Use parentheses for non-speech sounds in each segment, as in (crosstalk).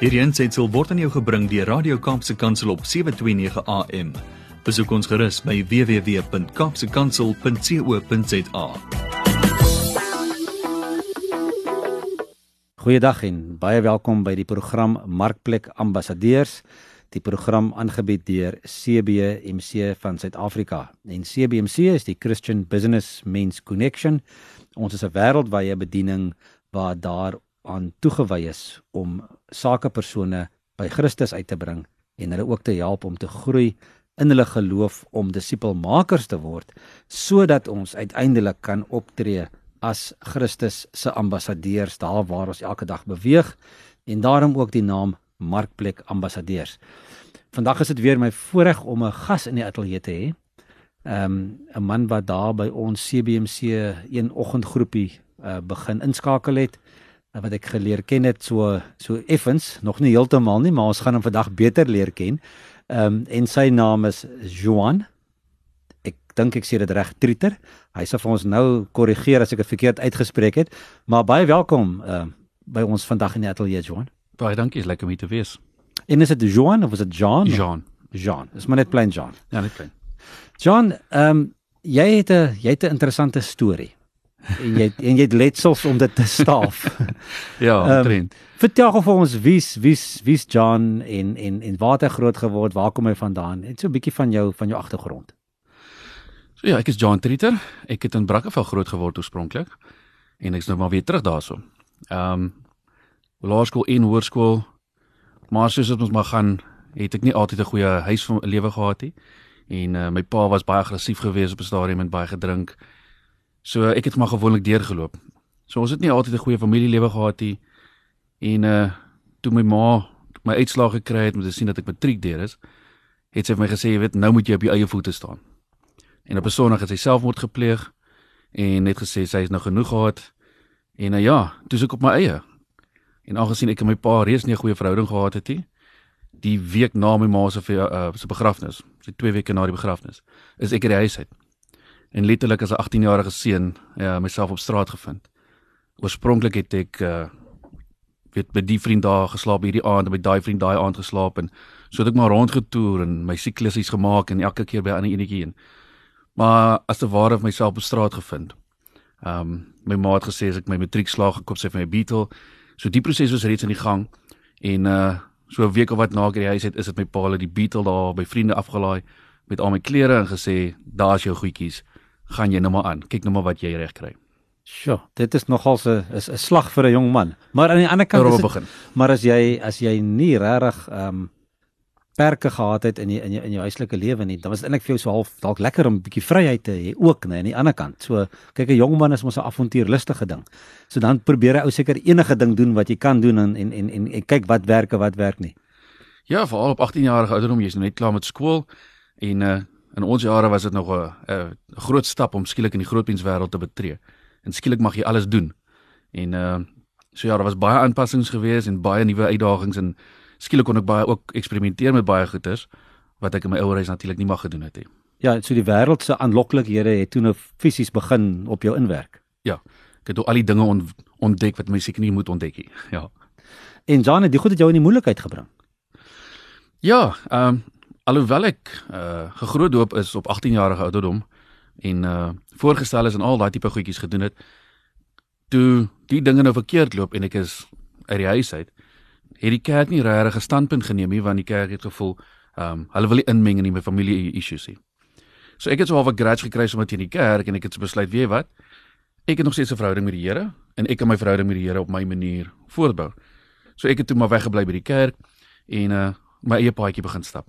Hierdie aanseit word aan jou gebring deur Radio Kaapse Kansel op 7:29 AM. Besoek ons gerus by www.kapsekansel.co.za. Goeiedag en baie welkom by die program Markplek Ambassadeurs. Die program aangebied deur CBMC van Suid-Afrika. En CBMC is die Christian Business Men's Connection. Ons is 'n wêreldwye bediening waar daar aan toegewy is om sakepersone by Christus uit te bring en hulle ook te help om te groei in hulle geloof om disipelmakers te word sodat ons uiteindelik kan optree as Christus se ambassadeurs daar waar ons elke dag beweeg en daarom ook die naam Markplek Ambassadeurs. Vandag is dit weer my voorreg om 'n gas in die ateljee te hê. Um 'n man wat daar by ons CBMC een oggendgroepie uh, begin inskakel het wat ek geleer ken het so so effens nog nie heeltemal nie maar ons gaan hom vandag beter leer ken. Ehm um, en sy naam is Joan. Ek dink ek sê dit reg Trieter. Hy sal vir ons nou korrigeer as ek dit verkeerd uitgespreek het. Maar baie welkom ehm uh, by ons vandag in die ateljee Joan. Baie dankie, is lekker om hier te wees. En is dit Joan of is dit Jean? Jean. Jean. Dis maar net plain Jean. Ja, net klein. John, ehm um, jy het 'n jy het 'n interessante storie en jy en jy het letsels om dit te staaf. (laughs) Ja, omtrent. Um, vertel gou vir ons wie's wie's wie's John en en en waar het hy groot geword? Waar kom hy vandaan? Net so 'n bietjie van jou van jou agtergrond. So ja, ek is John Trieter. Ek het in Brackenfell groot geword oorspronklik en ek's nou maar weer terug daarso. Ehm um, laerskool en hoërskool. Maar soos dit ons maar gaan, het ek nie altyd 'n goeie huis lewe gehad nie. En uh, my pa was baie aggressief geweest op 'n stadium en baie gedrink. So ek het maar gewoonlik deurgeloop. So ons het nie altyd 'n goeie familielewe gehad nie. En uh toe my ma my uitslae gekry het om te sien dat ek matriek deur is, het sy vir my gesê, jy weet, nou moet jy op jou eie voete staan. En op 'n Sondag het sy selfmoord gepleeg en net gesê sy is nou genoeg gehad. En uh, ja, toe ek op my eie. En aangesien ek en my pa reeds nie 'n goeie verhouding gehad het nie, die week na my ma se uh, se begrafnis, so 2 weke na die begrafnis, is ek uit die huis uit en letterlik as 'n 18-jarige seun ja myself op straat gevind. Oorspronklik het ek uh weet by die vriend daar geslaap hierdie aand en by daai vriend daai aand geslaap en so het ek maar rondgetoer en my siklusies gemaak en elke keer by 'n ander enetjie een. Maar as te ware het myself op straat gevind. Um my ma het gesê as ek my matriek slaag gekoop sy vir my Beetle. So die proses was reeds aan die gang en uh so 'n week of wat na ek die huis het is dit my pa hulle die Beetle daar by vriende afgelaai met al my klere en gesê daar's jou goedjies gaan jy nou maar aan. Kyk nou maar wat jy reg kry. Sjoe, dit is nogal 'n is 'n slag vir 'n jong man. Maar aan die ander kant is dit. Maar as jy as jy nie regtig ehm um, perke gehad het in die, in jou in jou huislike lewe nie, dan was dit eintlik vir jou so half dalk lekker om 'n bietjie vryheid te hê ook, nee, aan die ander kant. So kyk 'n jong man is mos 'n avontuurlustige ding. So dan probeer hy ou seker enige ding doen wat jy kan doen en en en, en, en kyk wat werk en wat werk nie. Ja, veral op 18 jarige ouderdom, jy's nou net klaar met skool en uh In ons jare was dit nog 'n 'n groot stap om skielik in die grootmenswêreld te betree. En skielik mag jy alles doen. En uh so ja, daar was baie aanpassings gewees en baie nuwe uitdagings en skielik kon ek baie ook eksperimenteer met baie goeders wat ek in my ouer huis natuurlik nie mag gedoen het nie. Ja, so die wêreld se aanloklikhede het toe nou fisies begin op jou inwerk. Ja. Ek het al die dinge on, ontdek wat my seker nie moet ontdek nie. (laughs) Ja. En Jane, die goed het jou in die moeilikheid gebring. Ja, ehm um, alhoewel ek uh gegroot doop is op 18 jarige ouderdom en uh voorgestel is en al daai tipe goedjies gedoen het toe die dinge nou verkeerd loop en ek is uit die huis uit het die kerk nie regtig 'n standpunt geneem nie want die kerk het gevoel um hulle wil nie inmeng in my familie issues nie. So ek het so half 'n grudge gekry sommer teen die kerk en ek het so besluit weet wat ek het nog steeds 'n verhouding met die Here en ek kan my verhouding met die Here op my manier voortbou. So ek het toe maar weggebly by die kerk en uh my eie paadjie begin stap.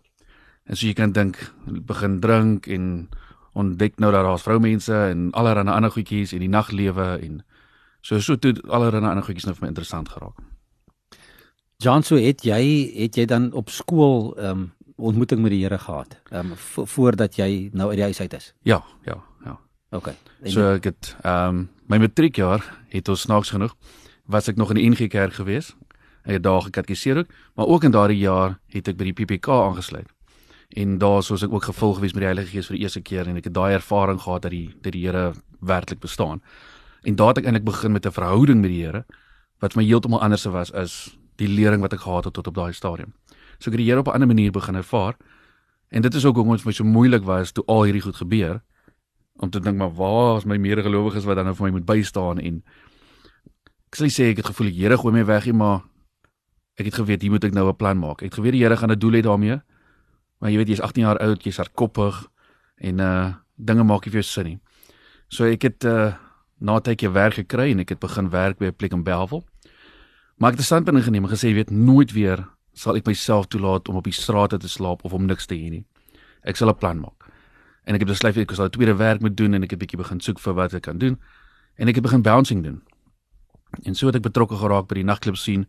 En so jy kan dink, begin drink en ontdek nou dat daar's vroumense en allerlei ander goedjies en die naglewe en so so toe allerlei ander goedjies nou vir my interessant geraak. John, so het jy het jy dan op skool ehm um, ontmoeting met die Here gehad? Ehm um, vo voordat jy nou uit die huis uit is? Ja, ja, ja. OK. So ek het ehm um, my matriekjaar het ons snaaks genoeg was ek nog in die NG Kerk gewees. Ek het daar gekatkiseer ook, maar ook in daardie jaar het ek by die PPK aangesluit en daar soos ek ook gevul gewees met die Heilige Gees vir die eerste keer en ek het daai ervaring gehad dat die dat die Here werklik bestaan. En daar het ek eintlik begin met 'n verhouding met die Here wat my heeltemal anders was as die lering wat ek gehad het tot op daai stadium. So ek het die Here op 'n ander manier begin ervaar. En dit is ook hoekom dit vir my so moeilik was toe al hierdie goed gebeur om te dink maar waar is my medegelowiges wat dan nou vir my moet bystaan en ek sê ek het gevoel die Here gooi my weg hier maar ek het geweet hier moet ek nou 'n plan maak. Ek het geweet die Here gaan 'n doel hê daarmee. Maar jy weet jy's 18 jaar oud, jy's hardkoppig en uh dinge maak nie vir jou sin nie. So ek het uh na 'n tydjie werk gekry en ek het begin werk by 'n plek in Bellville. Maar ek het 'n standpunt ingeneem en gesê jy weet nooit weer sal ek myself toelaat om op die strate te slaap of om niks te hê nie. Ek sal 'n plan maak. En ek het besluit ek sal 'n tweede werk moet doen en ek het bietjie begin soek vir wat ek kan doen. En ek het begin bouncing doen. En so het ek betrokke geraak by die nagklub sien.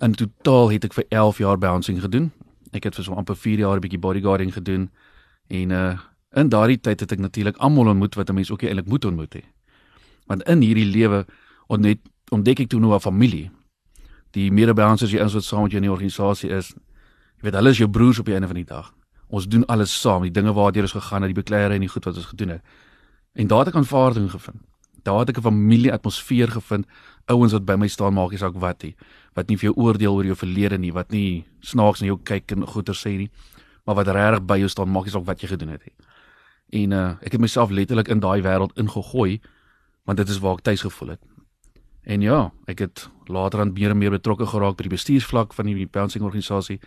In totaal het ek vir 11 jaar bouncing gedoen. Ek het vir so amper 4 jaar 'n bietjie bodyguarding gedoen. En uh in daardie tyd het ek natuurlik almal ontmoet wat 'n mens ook eintlik moet ontmoet het. Want in hierdie lewe ontdek ontdek ek toe nou 'n familie die medebouncers jy ons wat saam met jou in die organisasie is. Jy weet hulle is jou broers op die einde van die dag. Ons doen alles saam, die dinge waartoe ons gegaan het, die bekleierery en die goed wat ons gedoen het. En daar het ek aanvaarding gevind. Daar het ek 'n familie atmosfeer gevind. Ouens wat by my staan maak nie saak wat nie, wat nie vir jou oordeel oor jou verlede nie, wat nie snaaks na jou kyk en goeie sê nie, maar wat regtig by jou staan maak nie saak wat jy gedoen het nie. En uh ek het myself letterlik in daai wêreld ingegooi want dit is waar ek tuis gevoel het. En ja, ek het later aan meer en meer betrokke geraak by die bestuursvlak van die bouncing organisasie.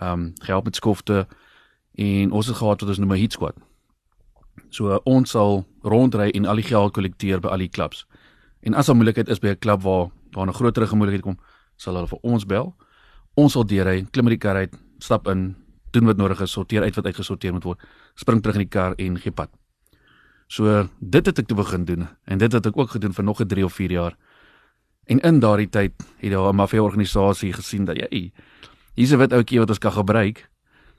Ehm um, gehelp met skofte en ons het gehad wat ons noem 'n hit squad. So uh, ons sal rondry en al die geld kollekteer by al die klubs. En as 'n moontlikheid is by 'n klub waar daar 'n groter gemoedelikheid kom, sal hulle vir ons bel. Ons sal deurry, klim in die kar uit, stap in, doen wat nodig is, sorteer uit wat uitgesorteer moet word, spring terug in die kar en gee pad. So dit het ek toe begin doen en dit het ek ook gedoen vir nog 'n 3 of 4 jaar. En in daardie tyd het daar 'n maffia organisasie gesien dat jy hier's 'n wit ouetjie wat ons kan gebruik.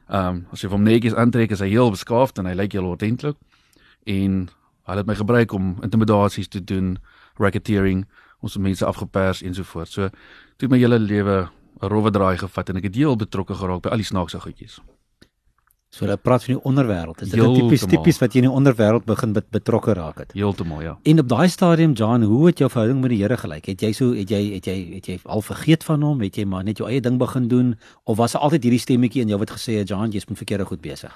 Ehm um, as jy hom netjies aantrek is hy heel beskaafd en hy lyk heel ordentlik. En hulle het my gebruik om intimidasies te doen, racketeering, ons mense afgepers en so voort. So toe my hele lewe 'n rowwe draai gevat en ek het heel betrokke geraak by al die snaakse goedjies. So hulle praat van die onderwêreld. Is dit tipies tipies wat jy in die onderwêreld begin bet, betrokke raak het? Heeltemal, ja. En op daai stadium, John, hoe het jou verhouding met die Here gelyk? Het jy so het jy het jy het jy al vergeet van hom? Het jy maar net jou eie ding begin doen of was daar altyd hierdie stemmetjie in jou wat gesê het, John, jy's met verkeerde goed besig?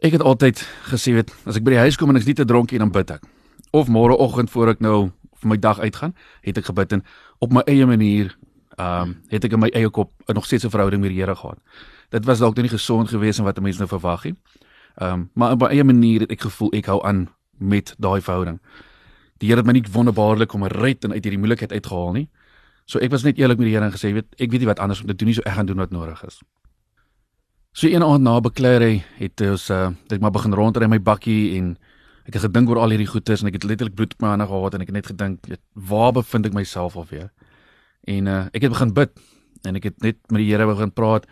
Ek het altyd gesê weet, as ek by die huis kom en ek's nie te dronk nie, dan bid ek. Of môreoggend voor ek nou vir my dag uitgaan, het ek gebid en op my eie manier, ehm, um, het ek in my eie kop nog steeds 'n verhouding met die Here gehad dit was dalk nie gesond geweest en wat 'n mens nou verwag het. Ehm um, maar op 'n eie manier het ek gevoel ek hou aan met daai verhouding. Die Here het my nie wonderbaarlik om red en uit hierdie moeilikheid uitgehaal nie. So ek was net eerlik met die Here en gesê, weet, ek weet nie wat anders om te doen nie, so ek gaan doen wat nodig is. So een aand na bekleer het ons uh ek maar begin rondry my bakkie en ek het gedink oor al hierdie goedes en ek het letterlik bloed op my hande gehad en ek het net gedink, waar bevind ek myself alweer? En uh ek het begin bid en ek het net met die Here begin praat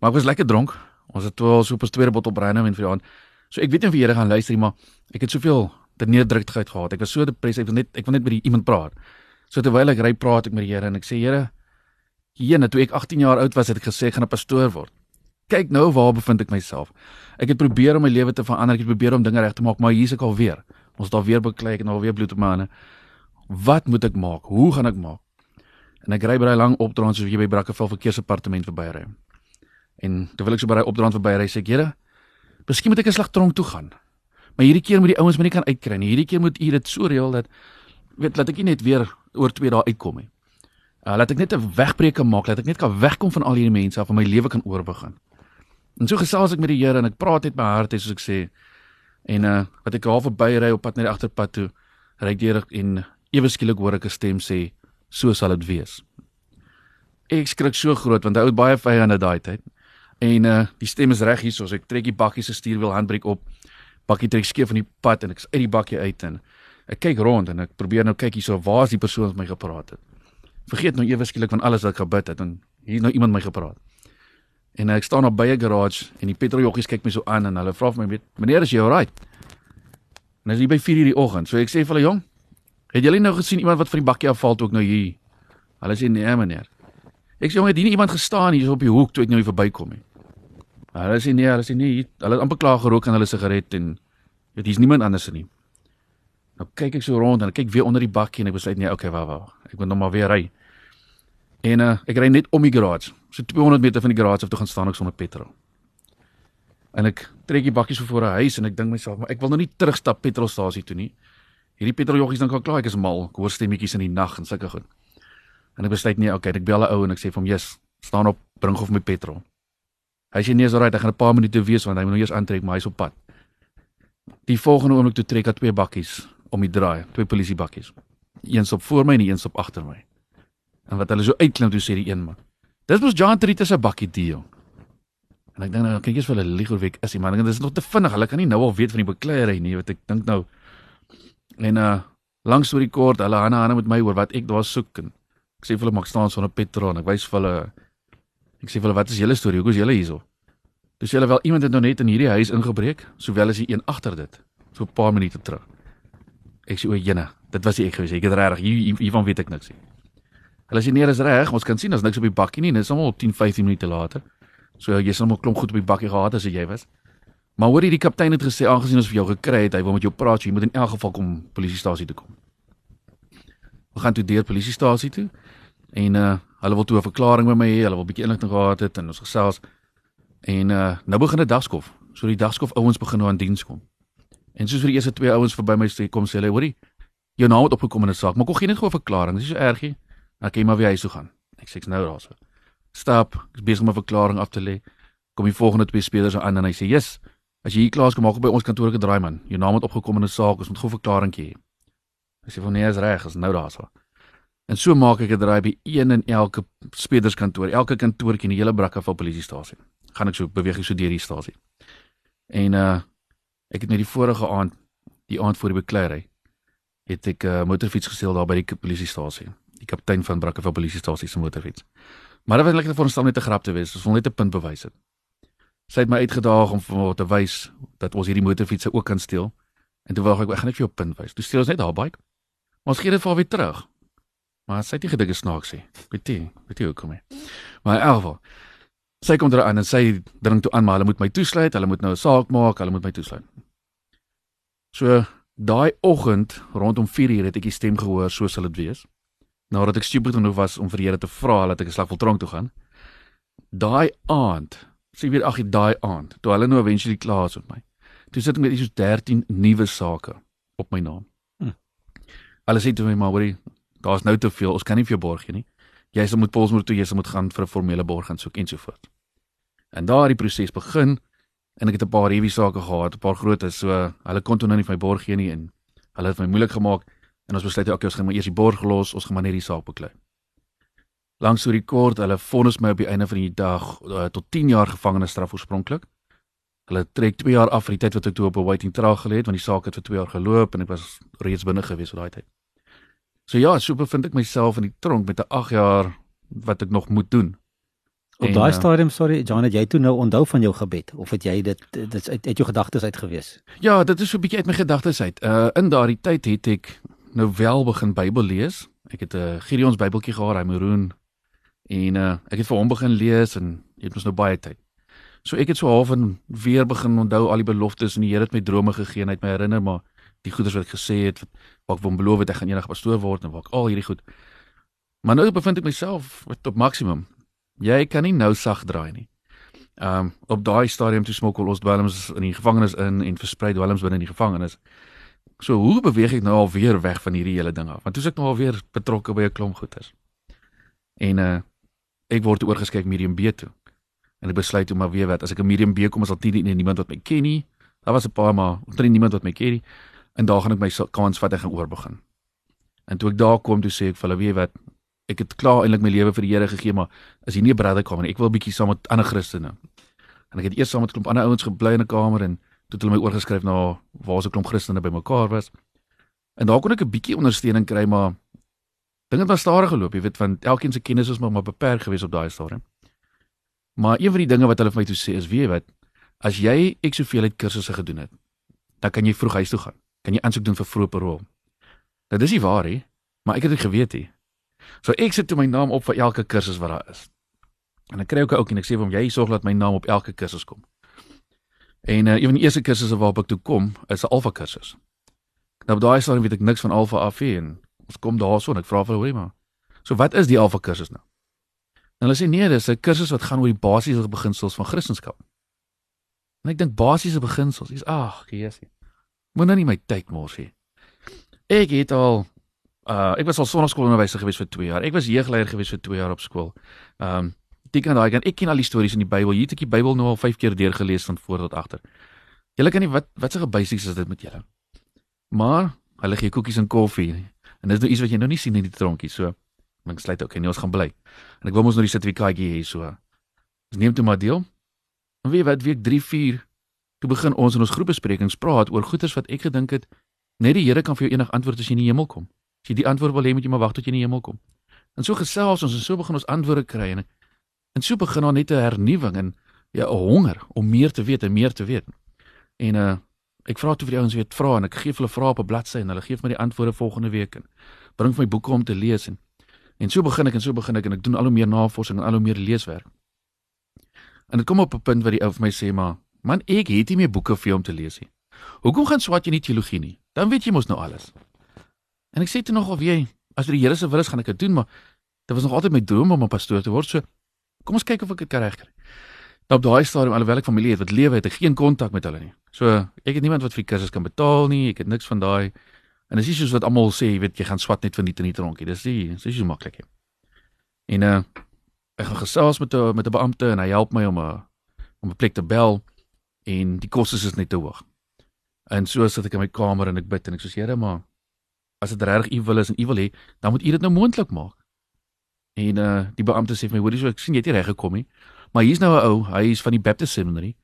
Maar ek was lekker dronk. Ons het wel so 'n tweede bottel bruine wyn vir die aand. So ek weet nie of die Here gaan luister nie, maar ek het soveel te neerdruktigheid gehad. Ek was so depressief, ek wil net ek wil net met iemand praat. So terwyl ek ry praat ek met die Here en ek sê Here, hierne toe ek 18 jaar oud was het ek gesê ek gaan 'n pastoor word. Kyk nou waar bevind ek myself. Ek het probeer om my lewe te verander, ek het probeer om dinge reg te maak, maar hier's ek al weer. Ons daar weer beklei ek en al weer bloed op my hande. Wat moet ek maak? Hoe gaan ek maak? En ek ry baie lank opdraande soos jy by Brakkevel verkeersdepartement verbyry. En terwyl ek so by daai opdraand verby ry, sê ek: "Here, miskien moet ek 'n slag tronk toe gaan. Maar hierdie keer moet die ouens my nie kan uitkry nie. Hierdie keer moet u dit so reël dat weet laat ek nie net weer oor 2 dae uitkom nie. Uh, laat ek net 'n wegbreek maak, laat ek net kan wegkom van al hierdie mense af en my lewe kan oorbegin." En so gesels ek met die Here en ek praat net my hart het soos ek sê. En uh wat ek half verby ry op pad na die agterpad toe, ry ek deur en ewe skielik hoor ek 'n stem sê: "So sal dit wees." Ek skrik so groot want hy het baie vyande daai tyd. En uh die stem is reg hierso. Ek trek die bakkie se stuurwiel handbreek op. Bakkie trek skeef van die pad en ek is uit die bakkie uit en ek kyk rond en ek probeer nou kyk hierso waar is die persoon wat my gepraat het. Vergeet nou ewe skielik van alles wat ek gebid het en hier nou iemand my gepraat. En ek staan op by 'n garage en die petroljoggies kyk my so aan en hulle vra vir my weet meneer is jy alright? En dis by 4:00 die oggend. So ek sê vir hulle jong, het julle nou gesien iemand wat van die bakkie afval toe ek nou hier? Hulle sê nee meneer. Ek sê jong, het hier iemand gestaan hier op die hoek toe ek nou hier verbykom nie. Hulle sê nee, hulle sê nee, hulle het amper klaar gerook aan hulle sigaret en weet hier's niemand anders nie. Nou kyk ek so rond en ek kyk weer onder die bakkie en ek besluit nee, okay, wag wag. Ek moet nog maar weer ry. En uh, ek ry net om die garage. So 200 meter van die garage af toe gaan staan ek sonder petrol. En ek trek die bakkies voor 'n huis en ek dink myself, maar ek wil nou nie terugstap petrolstasie toe nie. Hierdie petroljoggies dink al klaar ek is mal. Ek hoor stemmetjies in die nag en sulke goed. En ek besluit nee, okay, ek bel 'n ou en ek sê vir hom, "Jesus, staan op, bring gou vir my petrol." Hy sê nee, is alright, ek gaan 'n paar minute wees want hy moet nou eers aantrek, maar hy's op pad. Die volgende oomblik toe trek hy twee bakkies om die draai, twee polisiebakkies. Eens op voor my en eens op agter my. En wat hulle so uitklim toe sê die een man. Dis mos John Treat se bakkie deal. En ek dink nou kyk eens vir hulle lieg oor wie ek is, man. Dit is nog te vinnig. Hulle kan nie nou al weet van die bekleierery nie, wat ek dink nou. En uh langs oor die kort, hulle hande hande met my oor wat ek daar soek en ek sê vir hulle mag staan sonder petrol en ek wys vir hulle ek sê vir hulle wat is julle storie? Hoekom is julle hierso? Dis julle wel iemand het nou net in hierdie huis ingebreek, sowel as die een agter dit, so 'n paar minute terug. Ek sê o, jene, dit was nie ek gewees. Ek het regtig hier hiervan weet ek niks nie. Hulle sê nee, dis reg. Ons kan sien as niks op die bakkie nie. Dit is almal 10, 15 minute later. So jy sal almal klomp goed op die bakkie gehad as jy was. Maar hoor jy die kaptein het gesê aangesien ons vir jou gekry het, hy wil met jou praat, so jy moet in elk geval kom polisiestasie toe kom. We gaan toe deur polisiestasie toe en uh hulle wil toe 'n verklaring by my hê, hulle wil 'n bietjie inligting gehad het en ons gesels en uh nou begin dit dagskof. So die dagskof ouens begin nou aan diens kom. En soos vir die eerste twee ouens verby my sê kom sê hulle, hoorie, jou naam het opgekom in 'n saak, maar kom gee net gou 'n verklaring. Dis so erg nie. Kan jy maar weer huis toe gaan. Ek sê ek's nou daar so. Stap, ek is besig om 'n verklaring af te lê. Kom die volgende twee spelers aan en hy sê, "Yes, as jy hier klaar is, kom maak by ons kantoor 'n draai man. Jou naam het opgekom in 'n saak, ons moet gou 'n verklaring hê." Ek sê van nee, is reg, is nou daar so. En so maak ek 'n draai by een en elke spelerskantoor, elke kantoortjie in die hele Brakafal polisiestasie. Gaan ek so beweeg ek so deur die stasie. En uh ek het net die vorige aand, die aand voor die bekleierery, het ek 'n uh, motorfiets gesteel daar by die polisiestasie. Die kaptein van Brakafal polisiestasie se motorfiets. Maar dit was net vir ons net 'n grap te wees. Ons wil net 'n punt bewys het. Sy het my uitgedaag om vir te wys dat ons hierdie motorfietsse ook kan steel. En toe wou ek ek gaan net vir jou punt wys. Toe steel ons net haar bike. Maar ons gee dit vir haar weer terug. Maar sy het nie gedink snaaks nie. Weet jy, weet jy hoe kom hy? Maar in elk geval. Sy kom daar aan en sy dring toe aan maar hulle moet my toesluit, hulle moet nou 'n saak maak, hulle moet my toesluit. So daai oggend rondom 4uur het ek die stem gehoor soos hulle dit wees. Nadat ek stupid genoeg was om vir die Here te vra dat ek 'n slag vol tronk toe gaan. Daai aand, sê weer ag, daai aand, toe hulle nou eventually klaar is met my. Toe sit ek met iets so 13 nuwe sake op my naam. Hm. Hulle sê toe my maar hoorie, daar's nou te veel, ons kan nie vir jou borg gee nie. Jy sal moet Polsmoor toe, jy sal moet gaan vir 'n formele borg gaan soek en so voort. En daar die proses begin en ek het 'n paar heavy sake gehad, 'n paar grootes, so hulle kon toe nou nie vir my borg gee nie en hulle het my moeilik gemaak en ons besluit okay, ons gaan maar eers die borg los, ons gaan maar net die saak beklei. Langs so die kort, hulle vonnis my op die einde van die dag uh, tot 10 jaar gevangenisstraf oorspronklik. Hulle trek 2 jaar af vir die tyd wat ek toe op 'n waiting trial gelê het, want die saak het vir 2 jaar geloop en ek was reeds binne gewees vir daai tyd. So ja, so bevind ek myself in die tronk met 'n 8 jaar wat ek nog moet doen. Op daai stadium, sorry, John, het jy toe nou onthou van jou gebed of het jy dit dit uit uit jou gedagtes uit gewees? Ja, dit is so 'n bietjie uit my gedagtes uit. Uh in daardie tyd het ek nou wel begin Bybel lees. Ek het 'n uh, Gideon se Bybeltjie gehad, hy Maroon. En uh ek het vir hom begin lees en jy het mos nou baie tyd. So ek het so half en weer begin onthou al die beloftes en die Here het my drome gegee en hy het my herinner maar die goeders wat ek gesê het wat wat ek wou beloof het ek gaan eendag pastoor word en wat al hierdie goed. Maar nou bevind ek myself op maksimum. Jy kan nie nou sag draai nie. Um op daai stadium toe smokkel ons dwelms in die gevangenis in en versprei dwelms binne in die gevangenis. So hoe beweeg ek nou al weer weg van hierdie hele ding af? Want toe is ek nou al weer betrokke by 'n klomp goeders. En uh ek word oorgeskryf Medium B toe. En ek besluit toe maar weer wat as ek 'n Medium B kom as al nie niemand wat my ken nie. Daar was 'n paar maar omtrent niemand wat my ken nie. En daar gaan ek my kans vat en gaan oorbegin. En toe ek daar kom toe sê ek vir hulle weet wat ek het klaar eintlik my lewe vir die Here gegee maar as jy nie 'n brother kom nie ek wil 'n bietjie saam met ander Christene. En ek het eers saam met 'n klomp ander ouens gebly in 'n kamer en toe het hulle my oorgeskryf na waar se klomp Christene bymekaar was. En daar kon ek 'n bietjie ondersteuning kry maar dinge het maar stadig geloop, jy weet want elkeen se kennis is maar, maar beperk geweest op daai stadium. Maar een van die dinge wat hulle vir my toe sê is weet jy wat as jy ek soveel uit kursusse gedoen het, dan kan jy vroeg huis toe gaan. Kan jy aansoek doen vir vroeë parol. Nou dis nie waar nie, maar ek het dit geweet nie. So ek sit toe my naam op vir elke kursus wat daar is. En ek kry ook ook en ek sê vir hom jy sorg dat my naam op elke kursus kom. En uh, een van die eerste kursusse waarop ek toe kom, is 'n alfa kursus. Nou op daai stadium weet ek niks van alfa af en ons kom daarso en ek vra vir hom maar. So wat is die alfa kursus nou? En hulle sê nee, dis 'n kursus wat gaan oor die basiese beginsels van Christendom. En ek dink basiese beginsels, is ag, Jesus. Moenie nie my tyd mors nie. Ek het al uh ek was al sonnaskoolonderwyser gewees vir 2 jaar. Ek was jeugleier gewees vir 2 jaar op skool. Um Dit kan daai kan ek ken al die stories in die Bybel. Hier het ek die Bybel nou al 5 keer deurgelees van voor tot agter. Julle kan nie wat wat se basics is dit met julle? Maar hulle gee koekies en koffie. En dis nou iets wat jy nou nie sien in die tronkie so. Ek sluit ook en ons gaan bly. En ek wil mos nou die sertifikaatjie hê so. Ons neem toe maar deel. En weet wat week 3 4 toe begin ons in ons groepbesprekings praat oor goeters wat ek gedink het net die Here kan vir jou enig antwoord as jy in die hemel kom. As jy die antwoord wil hê, moet jy maar wag tot jy in die hemel kom. En so gesels ons en so begin ons antwoorde kry en en so begin daar net 'n hernuwing en ja, 'n honger om meer te weet en meer te weet. En uh ek vra toe vir die ouens weet vra en ek gee hulle vrae op 'n bladsy en hulle gee vir my die antwoorde volgende week en bring vir my boeke om te lees en en so begin ek en so begin ek en ek doen al hoe meer navorsing en al hoe meer leeswerk. En dit kom op 'n punt waar die ou vir my sê maar man ek het nie meer boeke vir jou om te lees nie. Hoekom gaan swat jy nie teologie nie? Dan weet jy mos nou alles. En ek sê toe nog of jy as dit die Here se wil is gaan ek dit doen maar dit was nog altyd my droom om 'n pastoor te word so kom ons kyk of ek dit kan regkry. Nou op daai stadium alhoewel ek familie het wat lewe het ek geen kontak met hulle nie. So ek het niemand wat vir die kursus kan betaal nie. Ek het niks van daai en dis nie soos wat almal sê, jy weet jy gaan swat net vir die tenie tronkie. Dis nie dis is so maklik nie. En uh ek gaan gesels met 'n met 'n beampte en hy help my om 'n om 'n plek te bel en die koste is net te hoog. En so sit ek in my kamer en ek bid en ek sê Here, maar as dit regtig u wil is en u wil hê, dan moet u dit nou moontlik maak. En uh die beampte sê vir my, hoorie so ek sien jy het nie reg gekom nie. Maar hier's nou 'n ou, hy is van die Baptist Seminary.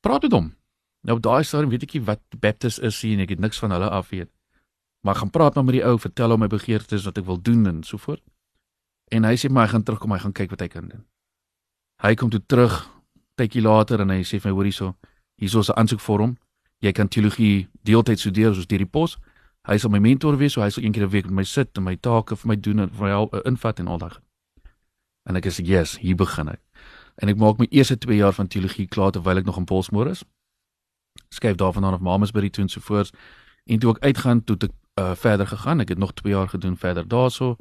Praat met hom. Nou daai stadium weet ek nie wat Baptist is nie en ek het niks van hulle af weet. Maar gaan praat maar met die ou, vertel hom my begeertes wat ek wil doen en so voort. En hy sê maar hy gaan terugkom, hy gaan kyk wat hy kan doen. Hy kom toe terug tydjie later en hy sê vir my hoorie so, hierso 'n aansoekvorm. Jy kan teologie deeltyd studeer soos deur die pos. Hy sal my mentor wees, so hy sal een keer 'n week met my sit en my take vir my doen en vir my help invat en al daai. En ek sê, "Yes, hier begin ek." En ek maak my eerste 2 jaar van teologie klaar terwyl ek nog in Polsmoor is. Skryf daarvandaan of Mamasbury toe en so voort. En toe ek uitgaan, toe ek uh, verder gegaan. Ek het nog 2 jaar gedoen verder daarso.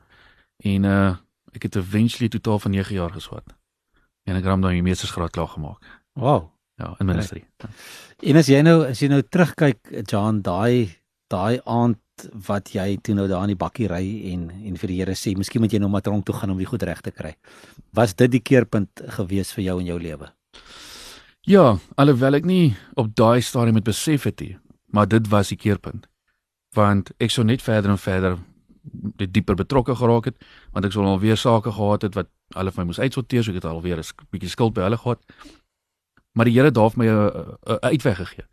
En uh ek het eventually totaal van 9 jaar geswat. En ek het dan my meestersgraad klaar gemaak. Wow. Ja, in ministry. En as jy nou as jy nou terugkyk John, daai daai aand wat jy toe nou daar in die bakkie ry en en vir die Here sê, miskien moet jy nou maar tronk toe gaan om die goed reg te kry. Was dit die keerpunt gewees vir jou in jou lewe? Ja, alhoewel ek nie op daai stadium met besef het nie, maar dit was die keerpunt. Want ek sou net verder en verder dit dieper betrokke geraak het, want ek sou al weer sake gehad het wat hulle vir my moes uitsorteer, so ek het al weer 'n bietjie skuld by hulle gehad. Maar die Here het daar vir my 'n uitweg gegee.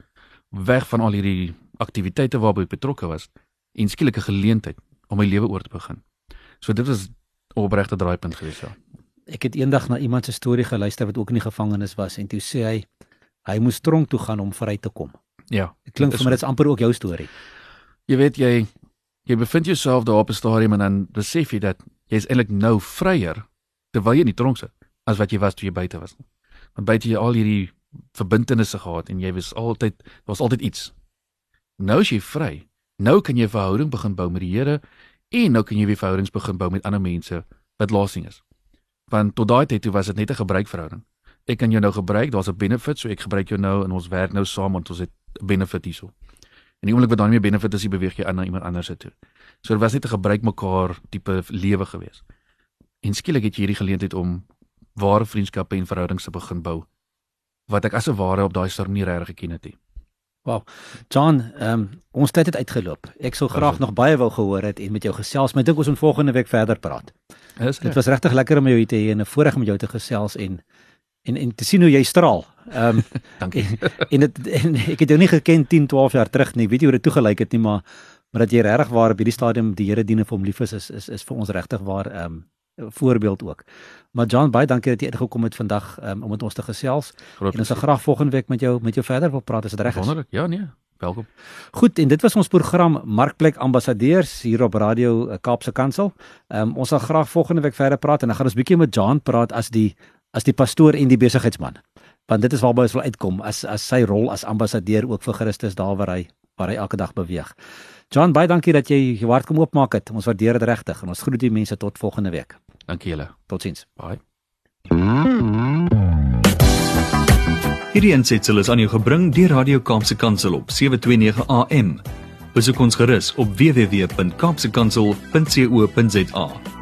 Weg van al hierdie aktiwiteite waarby ek betrokke was en skielik 'n geleentheid om my lewe oor te begin. So dit was 'n opregte draaipunt gewees ja. Ek het eendag na iemand se storie geluister wat ook in die gevangenis was en toe sê hy hy moes tronk toe gaan om vry te kom. Ja. Dit klink vir my dit's amper ook jou storie. Jy weet jy jy bevind jouself daar op 'n stadium en dan besef jy dat jy is eintlik nou vryer terwyl jy in die tronk sit as wat jy was toe jy buite was. Want buite jy al hierdie verbintenisse gehad en jy was altyd was altyd iets. Nou is jy vry. Nou kan jy 'n verhouding begin bou met die Here en nou kan jy weer verhoudings begin bou met ander mense wat lasting is. Want tot daai tyd toe was dit net 'n gebruikverhouding. Ek kan jou nou gebruik, daar's 'n benefit, so ek gebruik jou nou en ons werk nou saam want ons het 'n benefit hierso. En die oomblik wat daar nie meer benefit is, jy beweeg jy aan na iemand anders toe. So dit was net 'n gebruik mekaar tipe lewe gewees. En skielik het jy hierdie geleentheid om ware vriendskappe en verhoudings te begin bou wat ek as 'n ware op daai storm nie regtig geken het nie. Wow. John, ehm um, ons tyd het uitgeloop. Ek sou graag nog baie wou gehoor het en met jou gesels, maar ek dink ons moet volgende week verder praat. Is dit was regtig lekker om jou hier te hê en 'n voorreg om jou te gesels en en en te sien hoe jy straal. Ehm um, (laughs) dankie. En dit en ek het jou nie geken 10, 12 jaar terug nie. Weet jy hoe dit toegelyk het nie, maar maar dat jy regtig waar op hierdie stadium die Here dien en vir hom lief is is is, is vir ons regtig waar ehm um, voorbeeld ook. Maar John, baie dankie dat jy uitgekom het vandag um, om met ons te gesels. Groot en ons sal graag volgende week met jou met jou verder wil praat as dit reg is. Wonderlik. Ja, nee. Welkom. Goed, en dit was ons program Markplek Ambassadeurs hier op Radio eh, Kaapse Kansel. Um, ons sal graag volgende week verder praat en dan gaan ons bietjie met John praat as die as die pastoor en die besigheidsman. Want dit is waarby ons wil uitkom as as sy rol as ambassadeur ook vir Christus daar waar hy waar hy elke dag beweeg. John, baie dankie dat jy jou hart kom oopmaak het. Ons waardeer dit regtig en ons groet die mense tot volgende week. Dankie julle. Totsiens. Bye. Hierdie aansetsel is aan jou gebring deur Radio Kaapse Kansel op 729 AM. Besoek ons gerus op www.kaapsekansel.co.za.